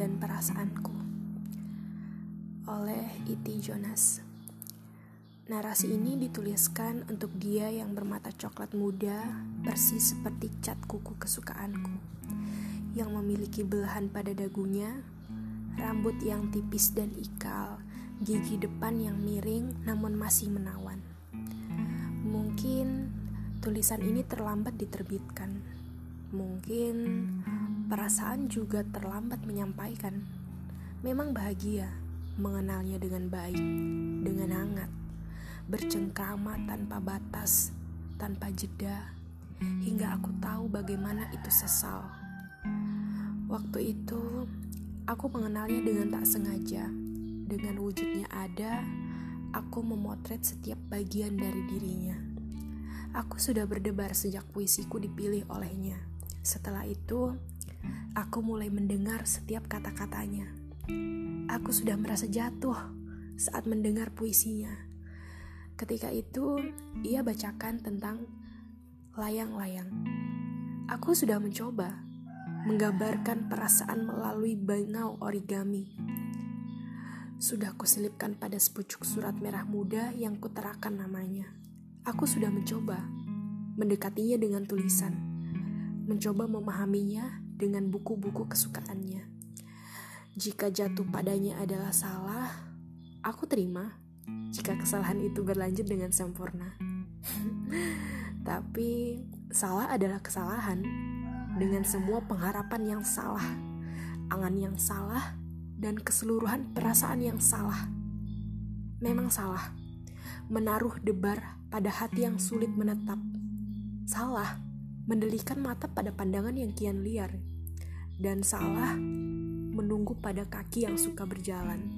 dan Perasaanku oleh Iti Jonas. Narasi ini dituliskan untuk dia yang bermata coklat muda, persis seperti cat kuku kesukaanku, yang memiliki belahan pada dagunya, rambut yang tipis dan ikal, gigi depan yang miring namun masih menawan. Mungkin tulisan ini terlambat diterbitkan. Mungkin perasaan juga terlambat menyampaikan. Memang bahagia mengenalnya dengan baik, dengan hangat, bercengkrama tanpa batas, tanpa jeda, hingga aku tahu bagaimana itu sesal. Waktu itu, aku mengenalnya dengan tak sengaja, dengan wujudnya ada, aku memotret setiap bagian dari dirinya. Aku sudah berdebar sejak puisiku dipilih olehnya. Setelah itu, aku mulai mendengar setiap kata-katanya. Aku sudah merasa jatuh saat mendengar puisinya. Ketika itu, ia bacakan tentang layang-layang. Aku sudah mencoba menggambarkan perasaan melalui bangau origami. Sudah kuselipkan pada sepucuk surat merah muda yang kuterakan namanya. Aku sudah mencoba mendekatinya dengan tulisan, mencoba memahaminya dengan buku-buku kesukaannya. Jika jatuh padanya adalah salah, aku terima jika kesalahan itu berlanjut dengan sempurna. Tapi salah adalah kesalahan dengan semua pengharapan yang salah, angan yang salah, dan keseluruhan perasaan yang salah. Memang salah menaruh debar pada hati yang sulit menetap. Salah, mendelikan mata pada pandangan yang kian liar. Dan salah, menunggu pada kaki yang suka berjalan.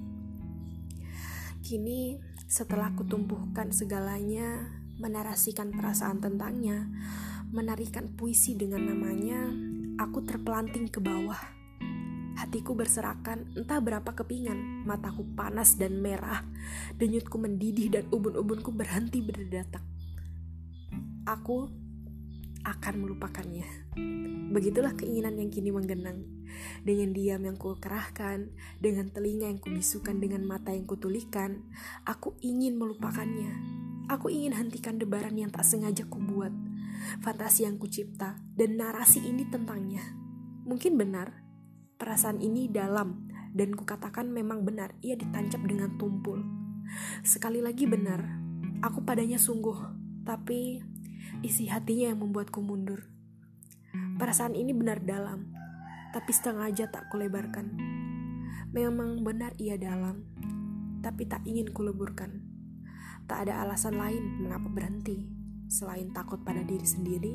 Kini, setelah kutumpuhkan segalanya, menarasikan perasaan tentangnya, menarikan puisi dengan namanya, aku terpelanting ke bawah Hatiku berserakan, entah berapa kepingan, mataku panas dan merah, denyutku mendidih dan ubun-ubunku berhenti berdetak. Aku akan melupakannya. Begitulah keinginan yang kini menggenang. Dengan diam yang kukerahkan, dengan telinga yang kubisukan, dengan mata yang kutulikan, aku ingin melupakannya. Aku ingin hentikan debaran yang tak sengaja kubuat, fantasi yang kucipta, dan narasi ini tentangnya. Mungkin benar, Perasaan ini dalam dan kukatakan memang benar, ia ditancap dengan tumpul. Sekali lagi benar, aku padanya sungguh, tapi isi hatinya yang membuatku mundur. Perasaan ini benar dalam, tapi setengah aja tak kulebarkan. Memang benar ia dalam, tapi tak ingin kuleburkan. Tak ada alasan lain mengapa berhenti, selain takut pada diri sendiri,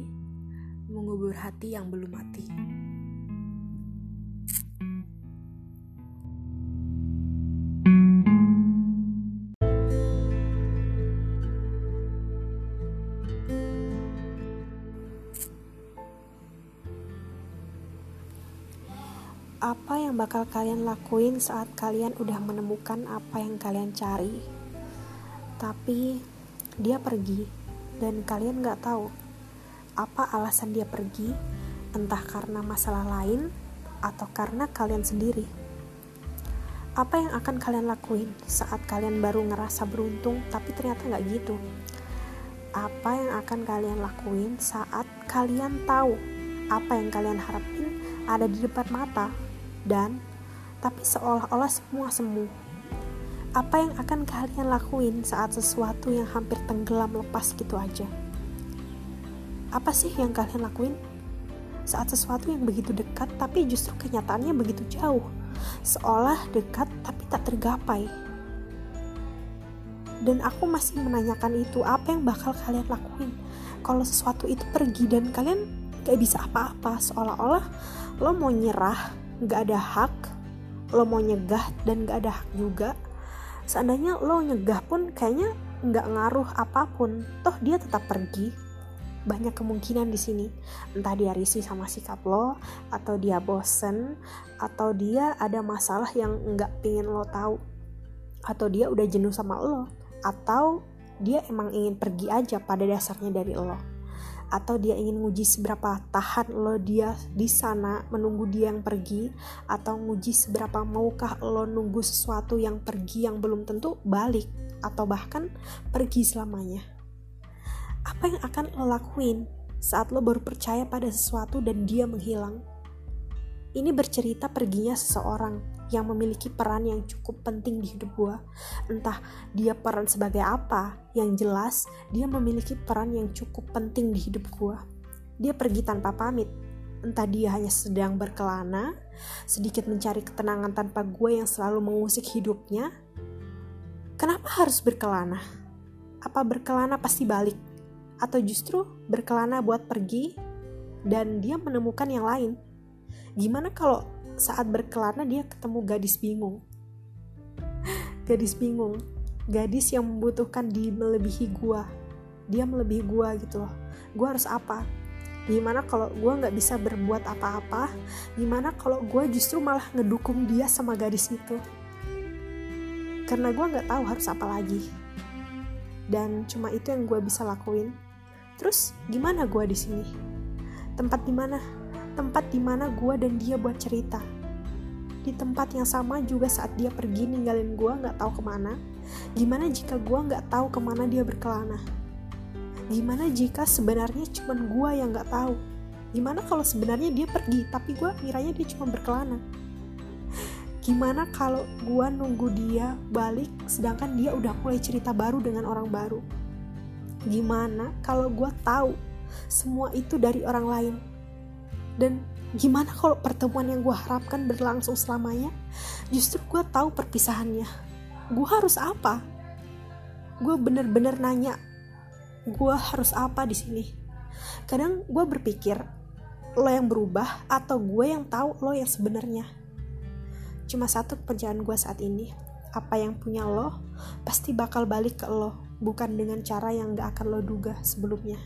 mengubur hati yang belum mati. Apa yang bakal kalian lakuin saat kalian udah menemukan apa yang kalian cari? Tapi dia pergi dan kalian gak tahu apa alasan dia pergi, entah karena masalah lain atau karena kalian sendiri. Apa yang akan kalian lakuin saat kalian baru ngerasa beruntung tapi ternyata gak gitu? Apa yang akan kalian lakuin saat kalian tahu apa yang kalian harapin ada di depan mata dan tapi seolah-olah semua semu. Apa yang akan kalian lakuin saat sesuatu yang hampir tenggelam lepas gitu aja? Apa sih yang kalian lakuin? Saat sesuatu yang begitu dekat tapi justru kenyataannya begitu jauh. Seolah dekat tapi tak tergapai. Dan aku masih menanyakan itu, apa yang bakal kalian lakuin? Kalau sesuatu itu pergi dan kalian gak bisa apa-apa, seolah-olah lo mau nyerah nggak ada hak lo mau nyegah dan nggak ada hak juga. Seandainya lo nyegah pun kayaknya nggak ngaruh apa pun. Toh dia tetap pergi. Banyak kemungkinan di sini. Entah dia risih sama sikap lo atau dia bosen atau dia ada masalah yang nggak pingin lo tahu. Atau dia udah jenuh sama lo. Atau dia emang ingin pergi aja pada dasarnya dari lo atau dia ingin nguji seberapa tahan lo dia di sana menunggu dia yang pergi atau nguji seberapa maukah lo nunggu sesuatu yang pergi yang belum tentu balik atau bahkan pergi selamanya. Apa yang akan lo lakuin saat lo baru percaya pada sesuatu dan dia menghilang ini bercerita perginya seseorang yang memiliki peran yang cukup penting di hidup gue. Entah dia peran sebagai apa, yang jelas dia memiliki peran yang cukup penting di hidup gue. Dia pergi tanpa pamit, entah dia hanya sedang berkelana, sedikit mencari ketenangan tanpa gue yang selalu mengusik hidupnya. Kenapa harus berkelana? Apa berkelana pasti balik? Atau justru berkelana buat pergi dan dia menemukan yang lain? Gimana kalau saat berkelana dia ketemu gadis bingung? Gadis bingung. Gadis yang membutuhkan di melebihi gua. Dia melebihi gua gitu loh. Gua harus apa? Gimana kalau gua nggak bisa berbuat apa-apa? Gimana kalau gua justru malah ngedukung dia sama gadis itu? Karena gua nggak tahu harus apa lagi. Dan cuma itu yang gua bisa lakuin. Terus gimana gua di sini? Tempat di mana tempat di mana gue dan dia buat cerita. Di tempat yang sama juga saat dia pergi ninggalin gue gak tahu ke mana. Gimana jika gue gak tahu ke mana dia berkelana? Gimana jika sebenarnya cuma gue yang gak tahu? Gimana kalau sebenarnya dia pergi tapi gue kiranya dia cuma berkelana? Gimana kalau gue nunggu dia balik sedangkan dia udah mulai cerita baru dengan orang baru? Gimana kalau gue tahu semua itu dari orang lain? Dan gimana kalau pertemuan yang gue harapkan berlangsung selamanya? Justru gue tahu perpisahannya. Gue harus apa? Gue bener-bener nanya gue harus apa di sini? Kadang gue berpikir lo yang berubah atau gue yang tahu lo yang sebenarnya? Cuma satu kepercayaan gue saat ini apa yang punya lo pasti bakal balik ke lo bukan dengan cara yang gak akan lo duga sebelumnya